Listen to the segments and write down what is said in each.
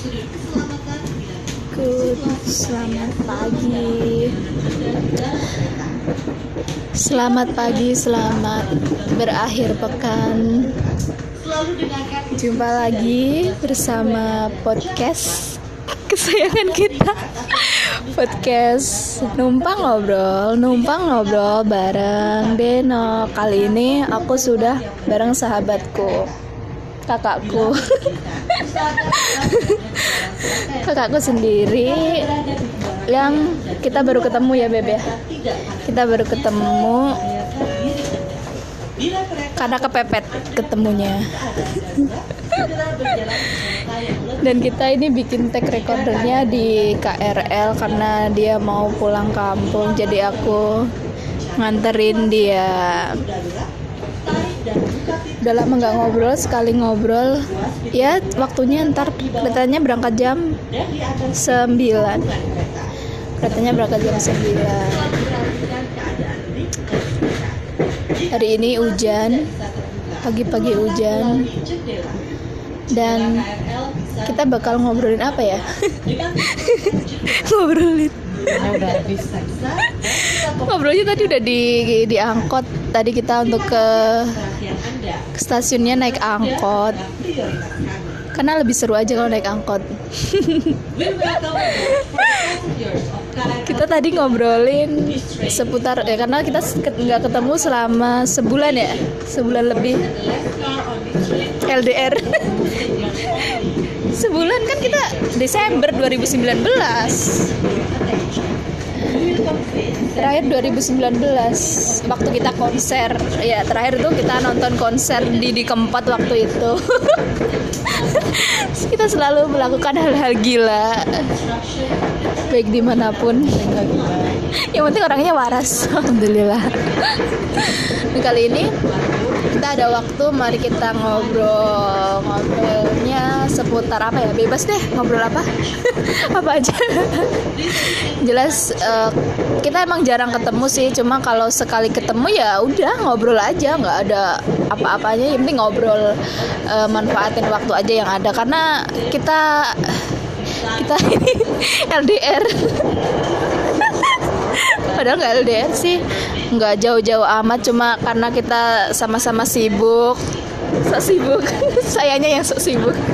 Good, selamat pagi. Selamat pagi, selamat berakhir pekan. Jumpa lagi bersama podcast kesayangan kita. Podcast numpang ngobrol, numpang ngobrol bareng Deno. Kali ini aku sudah bareng sahabatku, kakakku. kakakku sendiri yang kita baru ketemu ya Beb ya? Kita baru ketemu karena kepepet ketemunya. Dan kita ini bikin tag recordernya di KRL karena dia mau pulang kampung. Jadi aku nganterin dia udah lama nggak ngobrol sekali ngobrol. Ya waktunya ntar katanya berangkat jam 9 katanya berangkat jam 9 hari ini hujan pagi-pagi hujan. Dan kita bakal ngobrolin apa ya? Ngobrolin. Ngobrolnya tadi udah di di angkot. Tadi kita untuk ke, ke stasiunnya naik angkot. Karena lebih seru aja kalau naik angkot. Kita tadi ngobrolin seputar ya karena kita nggak ketemu selama sebulan ya sebulan lebih. LDR sebulan kan kita Desember 2019 terakhir 2019 waktu kita konser. Ya terakhir itu kita nonton konser di di keempat waktu itu. Kita selalu melakukan hal-hal gila. Baik di mana pun. Yang penting orangnya waras. Alhamdulillah. Nah, kali ini kita ada waktu mari kita ngobrol ngobrolnya seputar apa ya? Bebas deh ngobrol apa? Apa aja. Jelas uh, kita emang jarang ketemu sih cuma kalau sekali ketemu ya udah ngobrol aja nggak ada apa-apanya. Yang penting ngobrol uh, manfaatin waktu aja yang ada. Karena kita kita ini LDR padahal nggak LDR sih. Nggak jauh-jauh amat cuma karena kita sama-sama sibuk. Sok sibuk. Sayanya yang sok sibuk.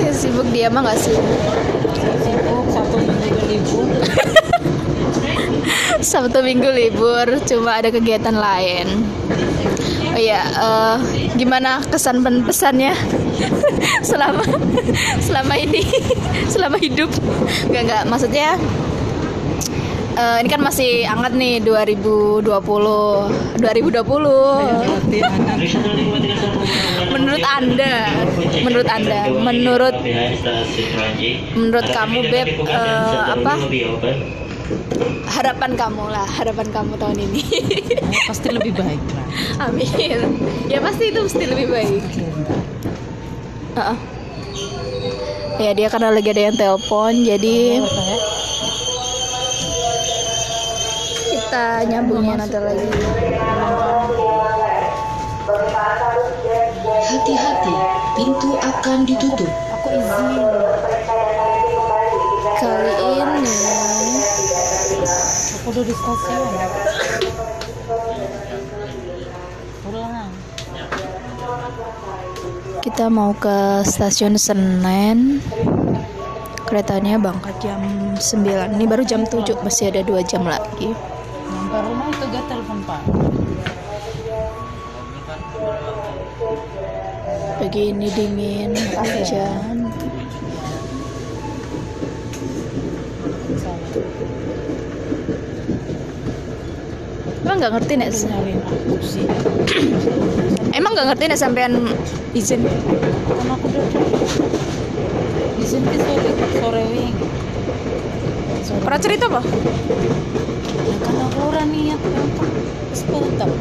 Ya sibuk dia mah nggak sibuk. Sibuk satu minggu libur. Sabtu minggu libur cuma ada kegiatan lain. Oh iya uh, gimana kesan dan pesannya? Selama selama ini selama hidup. Nggak nggak maksudnya uh, ini kan masih hangat nih 2020 2020 menurut anda menurut anda menurut menurut kamu beb uh, apa? Harapan kamu lah harapan kamu tahun ini. Pasti lebih baik lah. Amin. Ya pasti itu pasti lebih baik. Uh -uh. ya dia karena lagi ada yang telepon jadi kita nyambungnya nanti lagi. Hati-hati, pintu akan ditutup. aku izin kali ini aku udah di stasiun. Pulang. Kita mau ke stasiun Senen. Keretanya berangkat jam 9 ini baru jam 7 masih ada dua jam lagi rumah itu gak telepon pak. Pagi ini dingin hujan. Emang nggak ngerti nek emang nggak ngerti nek sampean izin? Karena aku udah izin ke sore sore wing sore pernah cerita apa Ya, aku kan sepuluh kan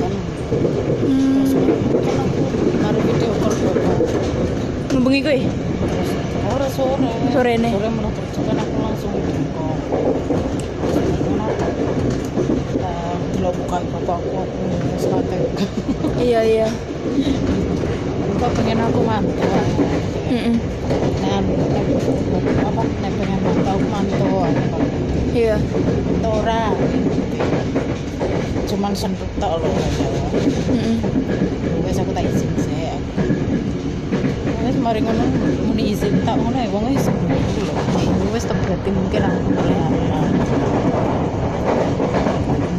hmm, kan aku baru video bapak ngubungi gue terus orang sore. Sore nih. sore terus kan aku langsung karena uh, belum bukan bapakku aku selatan iya iya. Bapak pengen aku mantu Mm-mm. nah apa pengen mantau mantau iya. Tora. Cuman senduk tok lho Mm-mm. wes aku tak izin sih wes mari ngono muni izin tak ngono ya wong wis tak berarti mungkin aku.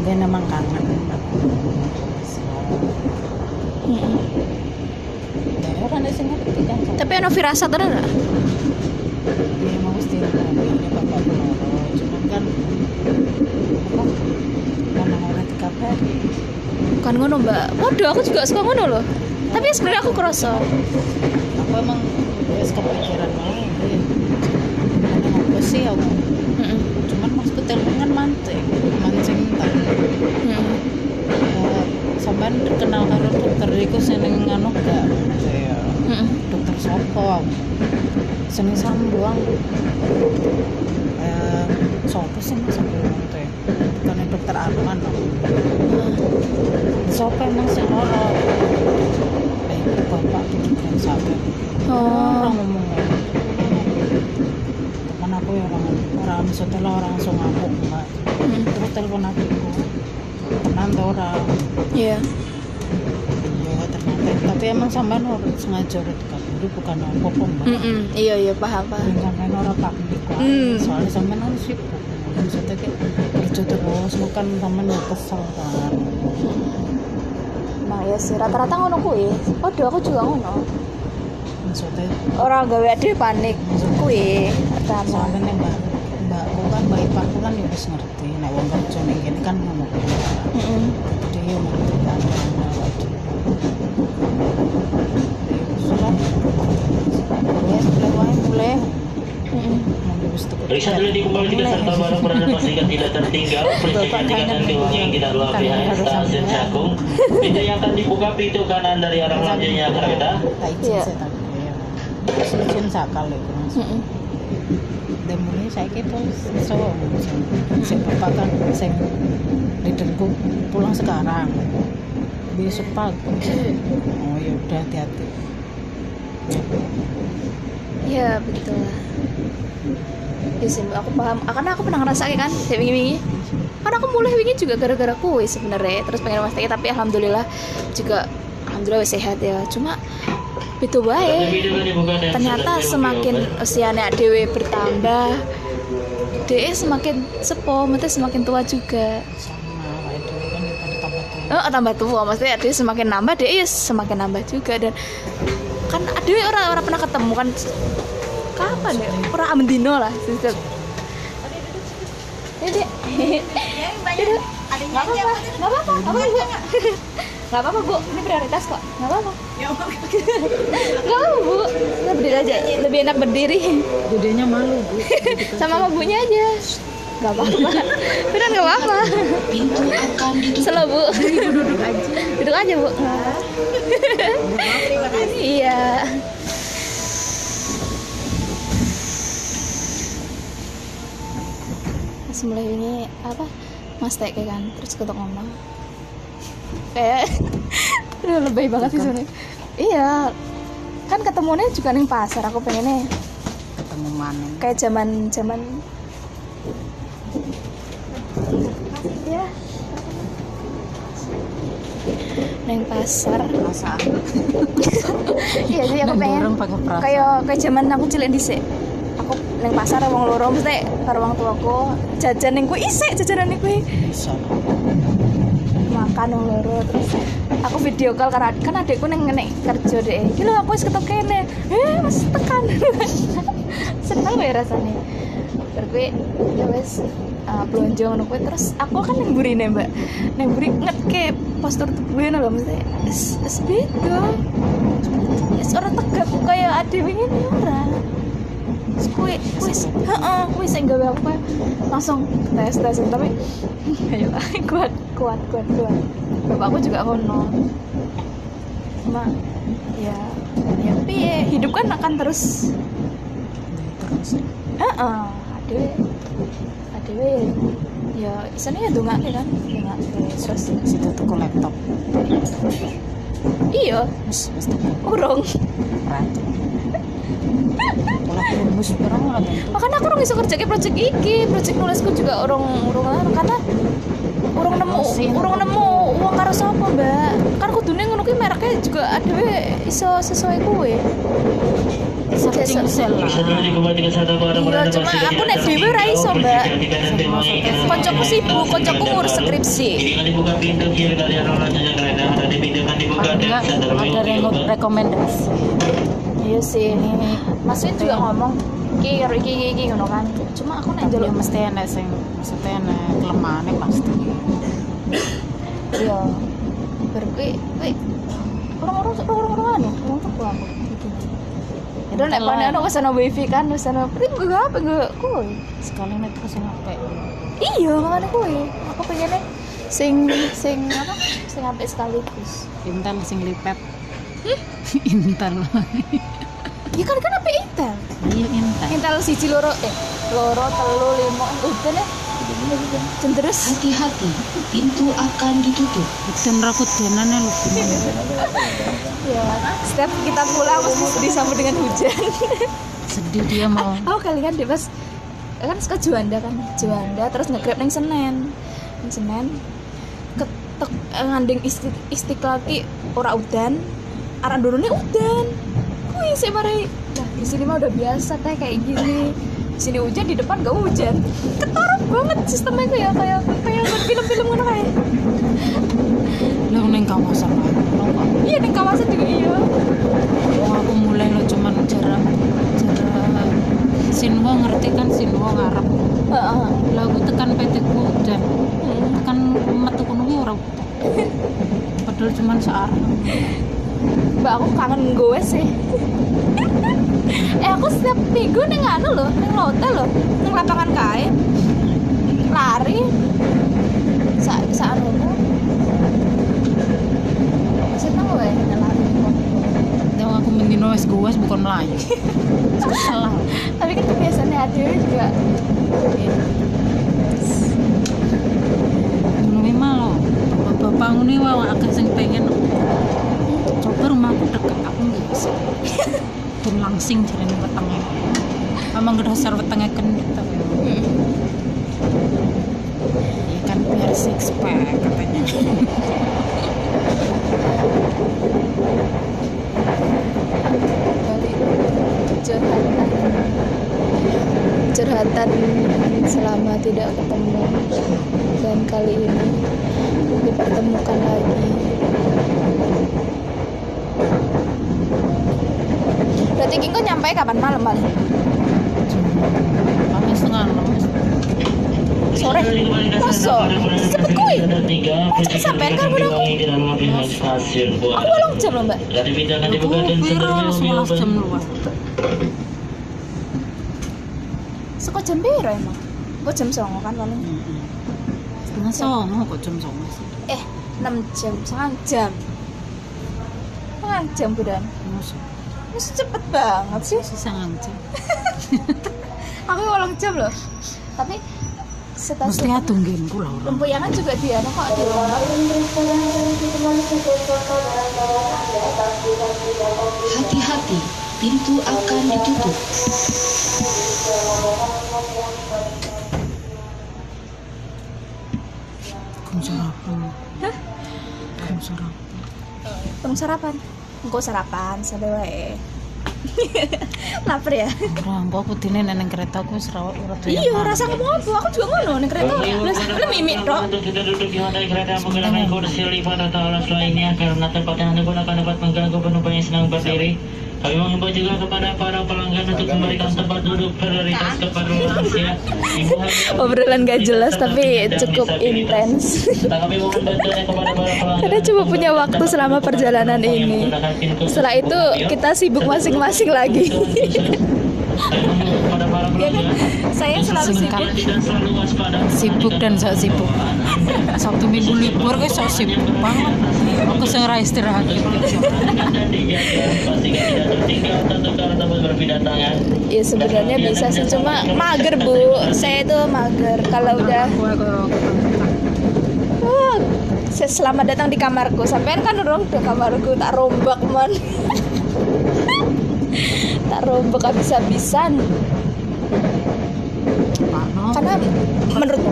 Mungkin emang kangen. Ada kan. Tapi ono firasat ada nggak? Ya mau loro cuman kan. Apa? Karena orang dikabari bukan ngono mbak. Waduh aku juga suka ngono loh. Tapi sebenarnya aku kerasa. Aku emang wes kepikiran mau karena apa sih aku Mm-mm. cuman maksudku telepon kan mancing mancing tak Mm-mm. Eh, sampean kenal karo dokter iku seneng nganu gak? Ya Mm-mm. dokter sopo aku seneng sambuang eh sopo sih mas sambuang teh Arman aku sopo emang sing loro eh bapak pikiran sampe oh. Orang ngomong teman aku ya orang orang setelah orang langsung ngamuk mbak. Mm. terus telepon aku tenan tuh orang. Iya. Ya ternyata. Tapi emang sampean orang sengaja udah dikaburi bukan apa-apa mbak. Iya iya paham paham. Dan sampean orang pak Hmm. soalnya sampean harus sibuk maksudnya kayak kerja terus bukan sampean udah kesel kan Nah ya sih rata-rata ngono kuwi. Waduh aku juga ngono. maksudnya Orang gawe ade panik kuwi pertama. soalnya nih mbak mbakku kan mbak ipakku kan ya wis ngerti nek wong kerja ning kene kan ngono Heeh. jadi ya ngerti kan Wes mulai wae mulai Heeh. Periksa dulu dikembalikan serta barang berada pastikan tidak tertinggal. Periksa tingkatan keuangan yang tidak luar biasa stasiun Cakung. Pintu yang akan dibuka pintu kanan dari arah selanjutnya kereta. Iya. ya izin sakal itu mulai saya kira so saya bapak kan saya liderku pulang sekarang besok pagi oh ya udah hati-hati Ya betul lah. Ya sih aku paham. Ah, Karena aku pernah ngerasain kan kayak wingi-wingi. Karena aku mulai wingi juga gara-gara kue sebenarnya. Terus pengen mas tapi alhamdulillah juga alhamdulillah sehat ya. Cuma itu baik. ternyata semakin usianya dewe bertambah DE semakin sepo, maksudnya semakin tua juga. Oh, tambah tua, maksudnya DE semakin nambah, DE ya semakin nambah juga dan kan dewe orang orang pernah ketemu kan kapan ya? Orang amendino lah, sistem. Dede, Dede, nggak apa-apa, nggak apa-apa, nggak apa-apa, Bu. nggak apa-apa bu, ini prioritas kok, nggak apa-apa, nggak apa bu, Kita berdiri aja, lebih enak berdiri. dedenya malu bu. Sama sama bunya aja. Nggak apa-apa. Beneran nggak apa-apa. Pintu akan ditutup. selo bu. Duduk aja. Duduk aja bu. Iya mulai ini apa mas tek kan terus ketok ngomong kayak Aduh, lebay banget sih sebenarnya. Iya kan ketemunya juga nih pasar aku pengennya ketemu mana? kayak zaman zaman ya. Neng pasar. Perasaan iya sih aku pengen kayak kayak zaman aku cilik aku neng pasar wong loro mesti karo wong tuaku. Jajan ning kuwi isik jajanan kuwi. Makan wong loro terus aku video call karena kan adekku neng nek kerja deh iki lho aku wis ketok kene. Eh mas tekan. Seneng ya rasanya terus ya wes uh, belanja ngono kuwi. Terus aku kan neng burine mbak. Neng buri ngetke postur tubuhnya lho mesti es es beda. Es ora tegap kayak ade wingi ini ora Kue kue heeh kue sing gawe aku langsung tes tes tapi ayo kuat kuat kuat kuat. Bapakku juga ngono cuma ya ya piye? Hidup kan akan terus. Terus. Heeh adewe adewe ya isane ya dongake kan dongake terus situ tuku laptop. Iya. Wis wis urung makanya aku orang iso kerja ke project iki project nulisku juga orang orang anu, karena orang nemu orang nemu uang karo sapa mbak? Kan kudune ngono kuwi mereknya juga ada iso sesuai kue sel lah. Bisa barang Iya, cuma aku nek dhewe ora iso, Mbak. koncoku sibuk koncoku ngurus skripsi. Ada reko- rekomendasi iya sih Mas Win juga ngomong iki karo iki iki iki ngono kan. Cuma aku nek tapi ya njaluk mesti enak sing maksudnya enak kelemahannya pasti. Iya. Berkuwi kuwi orang-orang orang-orang anu orang tuku aku itu nek pane anu wis ana wifi kan wis ana gue apa gue kuwi sekali nek terus sampai iya makanya kuwi aku pengennya sing sing apa sing sampai sekaligus. Intel sing lipet intel. Ya kan kan apa intel? Iya intel. Intel siji loro eh loro telu limo udah deh. Cenderus Hati-hati, pintu akan ditutup. dan rakut danane lu ya setiap kita pulang pasti disambut dengan hujan. Sedih dia mau. Oh kalian deh pas kan suka Juanda kan? Juanda terus ngegrab neng Senen. Neng Senen. Ketek eh, ngandeng isti, istiqlal ki ora udan arah durunnya udan kuy sih mari nah di sini mah udah biasa teh kayak gini. Di sini hujan di depan gak hujan. Ketorok banget sistemnya kayak kayak kayak film-film mana kayak. Lu neng kawasan lah iya di kawasan juga iya. Wah, aku mulai lo cuman jarak jarak Sinwo ngerti kan Sinwo ngarep? Heeh. lah aku tekan PT ku dan Hmm. tekan metu kono ki ora utuh. padahal cuman searah mbak aku kangen gue sih. Eh aku setiap minggu neng anu loh neng hotel loh neng lapangan kain lari sa sa anu gue neng lari. Yang aku mendino wis guas bukan melayu salah tapi kan kebiasaan hati juga. Dulu memang lo bapak ngene wae akeh sing pengen coba rumahku deket aku nggak bisa. Pun langsing jarene wetenge. Emang dasar wetenge kendit tapi ya kan biar six pack katanya. Curhatan. Curhatan selama tidak ketemu. Dan kali ini dipertemukan lagi berarti Kiko nyampe kapan malam balik kami setengah enam sore masa cepet kuy Cepet sampean kan udah aku aku walang jam loh mbak aku sadar sebelas jam luar Suka jam biru emang Kok jam songo kan paling setengah songo kok jam songo sih Eh 6 jam, setengah jam Setengah jam budan Masa Masih cepet banget sih. Sisa jam Aku walang jam loh. Tapi mesti stasiun atungin ku lah orang Lempuyangan juga dia kok di Hati-hati, pintu akan ditutup. Kum sarapan Hah? Kum sarapan Tunggu sarapan Engkau sarapan, sampai wae Lapar ya? Ora, engko aku dine neng kereta aku serawat ora tuh Iya, rasa ngomong apa? Aku juga ngono, nih kereta Lu mimik dong Untuk kita duduk di lantai kereta menggunakan kursi lipat atau alas lainnya karena tempat yang anda gunakan dapat mengganggu penumpang yang sedang berdiri. Kami mengimbau juga kepada para pelanggan untuk memberikan tempat duduk prioritas kepada lansia. Obrolan gak jelas tapi cukup intens. Karena cuma punya waktu selama perjalanan ini. Setelah itu kita sibuk masing-masing lagi. Kepada para Ya kan? Saya selalu sibuk. Dan selalu waspada. sibuk dan sok sibuk sabtu minggu libur gue sok sibuk banget aku sing ora istirahat gitu Ya sebenarnya bisa sih cuma mager bu. Saya itu mager. Kalau udah Wah, saya selamat datang di kamarku. Sampean kan orang udah kamarku tak rombak man. tak rombok habis-habisan karena menurut.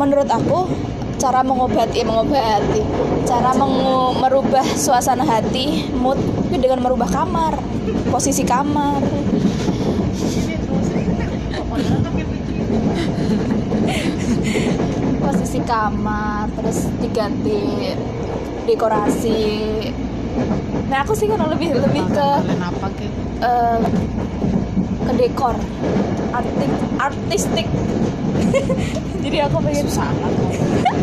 Menurut aku cara mengobati mengobati cara mengu- merubah suasana hati mood itu dengan merubah kamar posisi kamar posisi kamar terus diganti dekorasi nah aku sih kan lebih lebih ke eh, ke dekor artik artistik jadi aku pengen Sangat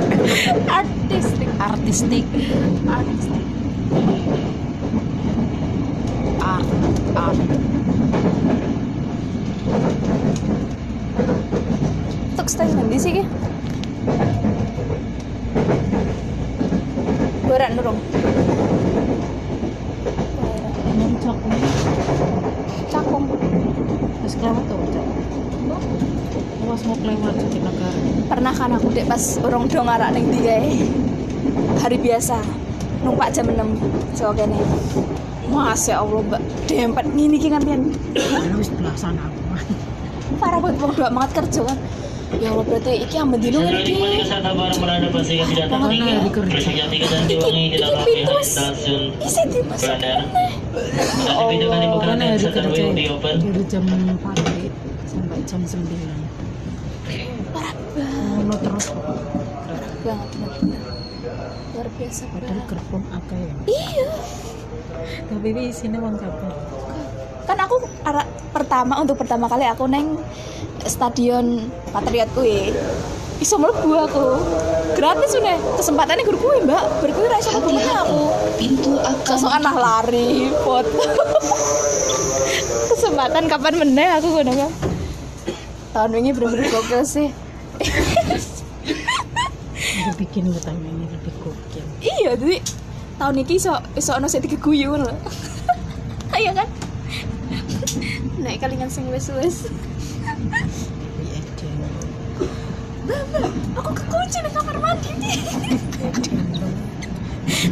artistik artistik. artistik Art. Art. untuk stage nanti sih berat nurung Muncak. cakung Kelewat tuh. Cak. Awas mau kelewat di negara. pernah kan aku dek pas orang dong arak ning ndi kae hari biasa numpak jam 6 so kene Masya Allah mbak dempet ngini ki kan pian wis belasan aku. parah banget wong dua banget kerja kan ya Allah berarti iki dino ngerti di diwangi tidak Iki pintus. di di Mana hari kerja? di Dari jam pagi sampai jam 9. parah banget. terus. Banget luar biasa padahal gerbong akeh ya. iya. Tapi ini isinya wong kabeh. Kan aku ara- pertama untuk pertama kali aku neng stadion Patriot kuwi. Iso mlebu aku. Gratis udah kesempatannya guru kuwi mbak. Berkuwi ra iso mlebu meneh aku. Pintu akan Sosokan lah lari foto kesempatan kapan meneh aku ngono kan tahun ini bener-bener gokil sih. Aku bikin utang ini lebih gokil. iya jadi tahun ini iso iso ono sing dikeguyu ngono lho. Ayo kan naik kalingan sing wis-wis Iya, Jen. aku kekunci di kamar mandi nih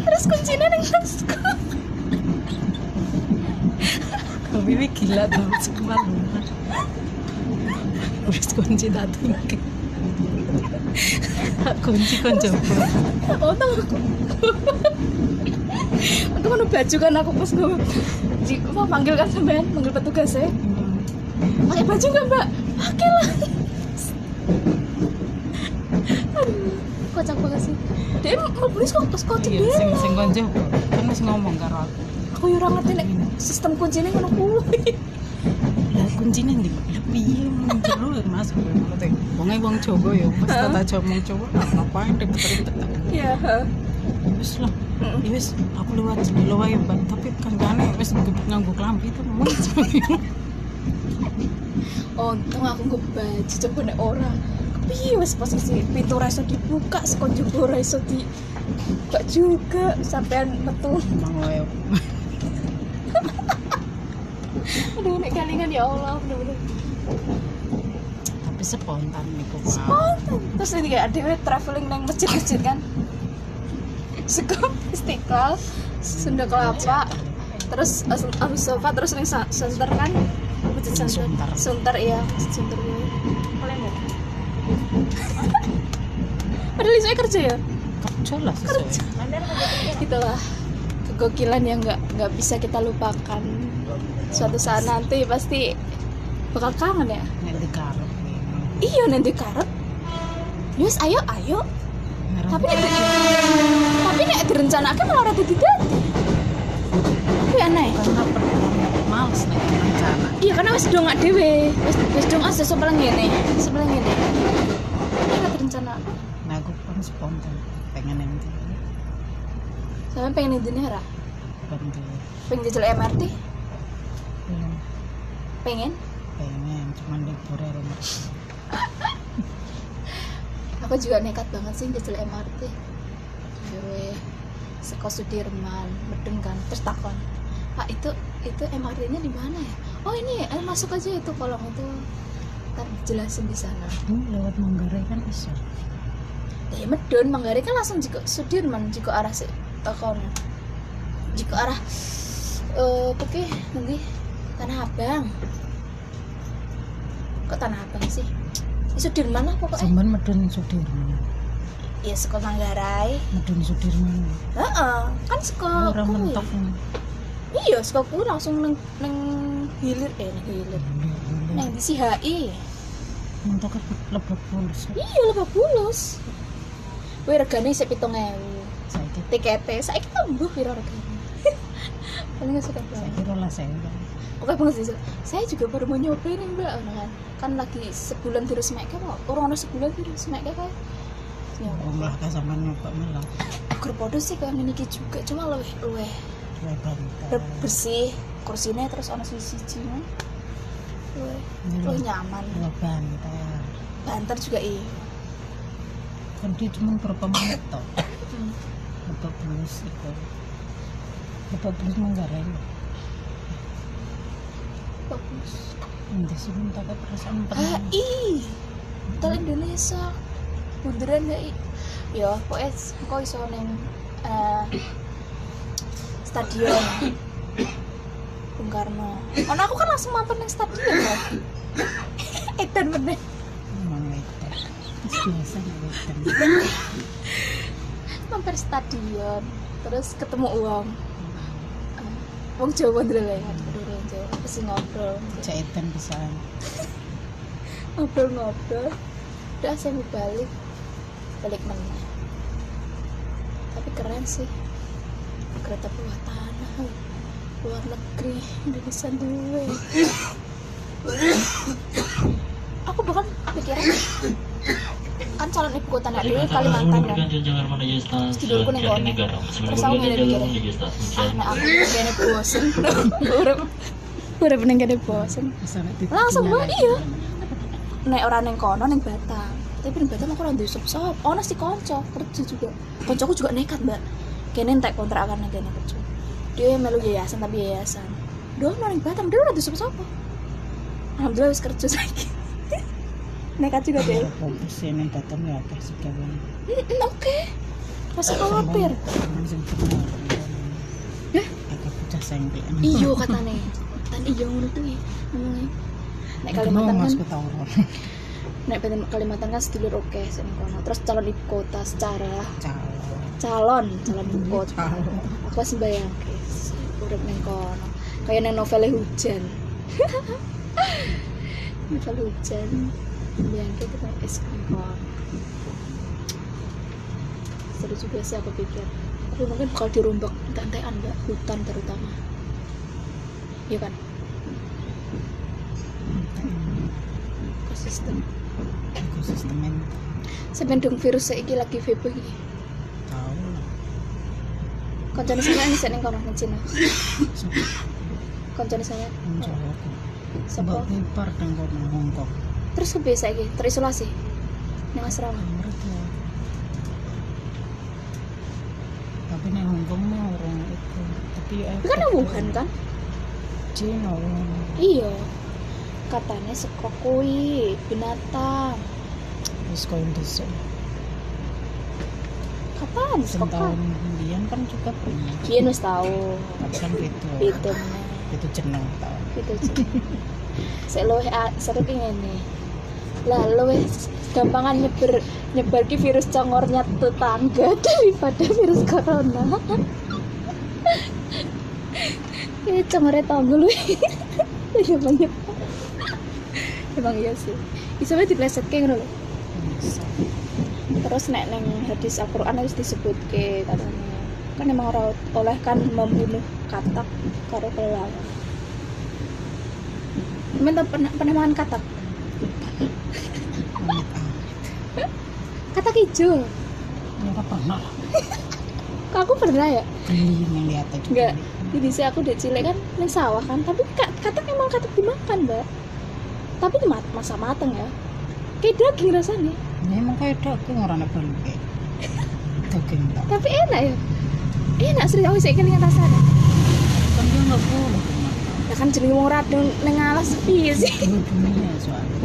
terus kuncinya neng tasku Tapi ini gila tau semalam. Wis kunci datang ke. kunci kan coba. oh aku aku mau baju kan aku pas gue mau panggil kan sampean manggil petugas ya pakai baju nggak mbak pakai lah kocak banget sih dia mau beli kok kok kok Iya, sing jendela sing kon coba. Kan wis ngomong karo aku. aku yo ora ngerti nek sistem kuncinya ngono kuwi Lah kuncinya ndi? Piye mung jero Mas ngono teh. Wong e wong Jawa ya, pas tata Jawa wong Jawa ngapain ribet-ribet. iya Wis lah. Ya wis aku lewat wae, Mbak. Tapi kancane wis nganggo klambi itu wis. untung aku nggak baju coba nek ora piye wis posisi pintu ra iso dibuka sekon ora iso di buka juga sampean metu Emang wae. aduh nek kalingan ya Allah bener-bener Tapi spontan niku, Pak. spontan terus ini kayak ada traveling nang masjid-masjid kan Seko Istiqlal Sunda Kelapa terus Abu Sofa terus nang Sa- Sunter kan masjid Sunter Sunter. Sunter iya. Masjid Sunter gue nggak padahal saya kerja ya? Kerja lah sesuai. itulah kegokilan yang nggak nggak bisa kita lupakan. Suatu saat nanti pasti bakal kangen ya? Nek dikarep. iya nanti karet. Yus ayo ayo. Tapi nek tapi nek direncanakan malah rada dadi tapi aneh. Karena males nek rencana. iya karena wis dong dhewe. Wis wis dong asa sebelah ngene. Sebelah ngene. Ini nggak direncana Nah, aku kan spontan. Pengen nanti saya pengen ini ra. Bantu pengen jajal MRT belum pengen. Pengen? Cuman libur ya rumah aku juga nekat banget sih jajal MRT gue Seko Sudirman Medeng kan terus takon Pak itu itu MRT nya di mana ya oh ini eh, masuk aja itu kolong itu ntar jelasin di sana ini lewat Manggarai kan bisa ya Medun Manggarai kan langsung jika Sudirman jika arah si uh, kono jika arah eh oke nanti Tanah Abang. Kok Tanah Abang sih? Di Sudirman lah pokoknya. Sampeyan medun Sudirman. Iya, sekolah Manggarai. Medun Sudirman. Heeh, kan sekolah Ora mentok. Iya, sekolah kuwi langsung neng neng hilir eh neng hilir. Neng di CHI. Mentok ke lebok bulus. Iya, lebih bulus. Wih, regane sik 7000. Saiki Tiketnya saiki tambah piro regane. Paling suka banget. saiki rolas saya. Oke banget sih. Saya juga baru mau nyobain nih mbak, kan. Kan lagi sebulan terus make kok. Orang orang sebulan terus make kan. Ya, Oh, malah ka sampean nyoba malah. podo sih kayak ini juga, cuma lebih lebih bersih kursinya terus ono sisi sini. Lebih lebih nyaman. Dua bantal. Banter juga iya. Kan dia cuma berapa menit toh? Hmm. Lebok bulus itu. Lebok bulus Manggarai. Bagus. Nanti sih minta ke perasaan Ah, ih. Hotel Indonesia. Bundaran gak i? Ya, pokoknya kok iso neng eh, stadion Bung Karno. Ono aku kan langsung mampir neng stadion kan. Edan. Memang itu. Terus biasa wedan. Mampir stadion. Terus ketemu uang. Eh, Wong Jawa dulu ya. Wong Jawa. Terus ngobrol. Jahitan bisa. Ngobrol-ngobrol. Udah saya mau balik. Balik meneh. Tapi keren sih. Kereta bawah tanah. Luar negeri. Indonesia dulu. Aku bahkan pikiran kan calon ibu kota nak dulu Kalimantan kan ning kono. Jatinegara. Terus aku mikir. menuju stasiun ah nek aku kayaknya bosen urip urip ning kene bosen Bisa nek titik Langsung gitu. iya. nek ora ning kono ning Batam tapi ning Batam aku ora duwe sop-sop ono si konco kerja juga koncoku juga nekat mbak kene entek kontrakan ning kene kerja dia melu yayasan tapi yayasan. Doh ning Batam dia ora duwe sop-sop alhamdulillah wis kerja saiki. Nekat juga deh Fokus sih ning Batam ya akeh segawan. Mm, oke. Masih bener. Akeh bocah sengklean. iyo katane kan iyo ngono kuwi ngomongnya. Nek Kalimantan mau kan. Nek Kalimantan- Kalimantan kan sedulur oke sing kono. Terus calon ibu kota secara Calon. calon calon ibu kota. Calon. aku masih bayang guys urip ning kono. Kayak nang novel hujan. Novel hujan. Bayang kita es ning kono. Seru juga sih aku pikir. Tapi mungkin bakal dirombak entek-entekan mbak. Hutan terutama. Iya kan? Ekosistem Ekosistem yang Sebendung virus saiki lagi heboh iki. tahu lah. Koncone sampean isih ning kono ning Cina. Koncone sampean. Sebab kiper dan kono Hongkong. Terus kebiasa saiki terisolasi. Ning asrama. Ya. Tapi nih Hongkong mah orang itu. Tapi ya. Kan nang Wuhan kan? Cina. Iya. Katanya seko kuwi binatang. Kau desa. Kapan seko? tahun kemudian kan juga pernah. Biyen wis tau. Tapi kan gitu. Itu Itu jeneng tau. itu Sik luwih a- seru ki ngene. Lah luwih gampangan nyebar nyebar ki virus congornya tetangga daripada virus corona. Ini congornya tangga lu. Ya banyak. Emang iya sih. Bisa di pleset kayak ngono lho. Terus nek neng hadis Al-Qur'an harus disebut ke katanya. Kan emang ora oleh kan membunuh katak karo kelelawar. Minta pernah pernah makan katak. Katak hijau. Ya pernah aku pernah ya? Geli yang lihat aja. Enggak. Jadi saya aku udah cilik kan neng sawah kan, tapi katak emang katak dimakan, Mbak. Tapi masa mateng ya. Kayak daging rasanya. Ya emang kayak daging orang lu kayak. Daging. Tapi enak ya. Enak serius aku sih kelingan rasanya. Kan dia nggak boleh. Ya kan jenenge wong radon neng alas piye sih? Dua dunia soalnya.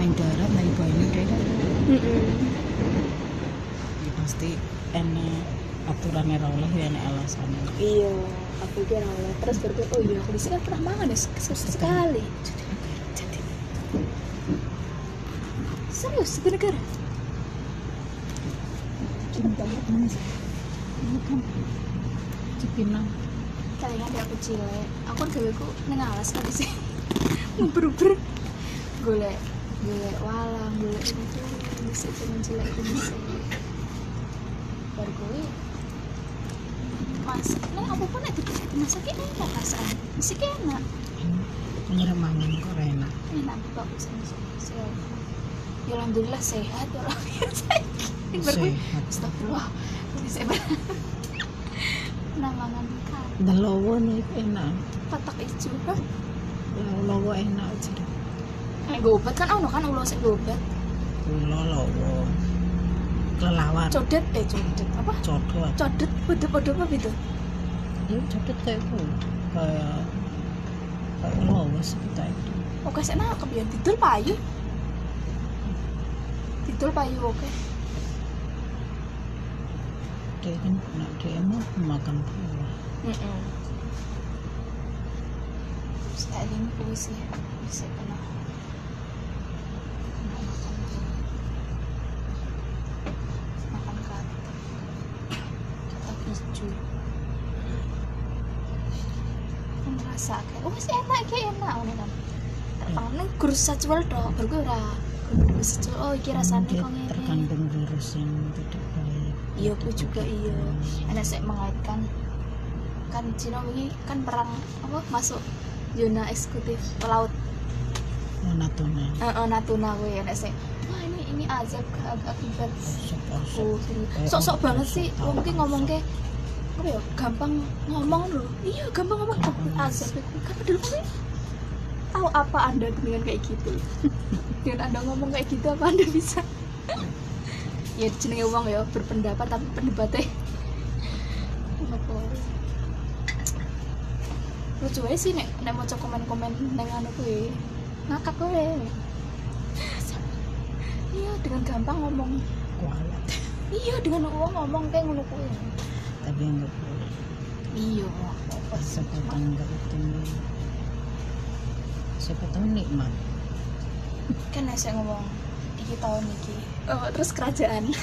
Neng darat, neng banyu deh. Heeh. Ya, pasti enak aturannya rawleh ya enak alasannya. Iya. aku kira oleh terus berpikir oh iya aku di sini kan pernah mangan ya sek- sek- sekali jadi serius itu negara? Banyak manis kan Cipinang. Kayaknya ada aku cilik aku kan gaweku neng alas kan sih nguber-uber golek golek walang golek itu bisa cuman cilik itu bisa baru gue masak. Nah apa pun itu masaknya enak rasanya mesti enak. Penyiramangan kok enak. Enak bagus sih ya alhamdulillah sehat orang biasa baru gue sehat astagfirullah. Kan. Nih enak. Patak kan enak aja deh. Eh, gobat kan ono kan ulo sing gobat. Kulo lowo kelelawar Codet eh codet apa? codot. Codet podo-podo apa gitu? ya codot kayak itu kayak kayak sekitar itu. Oke, saya nangkep ya didul Didul payu oke. dia kan nak dia mau makan buah Heeh. Saya ini puisi bisa kena. Kena makan makan katak katak hijau. Aku merasa kayak oh sih enak kayak enak kan. Kurus sajual dok, baru kurus sajual. Oh iki rasanya dia kok ngene. terkandung virus yang tidak baik. Iya, aku juga iya. Anak saya mengaitkan. Kan Cina ini kan perang apa masuk zona eksekutif pelaut. Oh, Natuna. Eh eh, Natuna gue anak saya wah ini ini azab akibat oh, sok-sok banget sih. mungkin ngomong ke apa ya gampang ngomong loh iya gampang ngomong. Oh, azab itu kan dulu gue tahu apa anda dengan kayak gitu. Dengan anda ngomong kayak gitu apa anda bisa? Ya jenenge uang ya berpendapat tapi pendapatnya. Apa? Lucu aja sih nek nek mau komen-komen neng anu kuwi. Ngakak gue iya dengan gampang ngomong. Kualat. Iya dengan uang ngomong kayak ngono kuwi. Tapi enggak boleh iya. Apa sih enggak itu siapa tahu nikmat. Kan saya ngomong iki tahun iki. Oh, terus kerajaan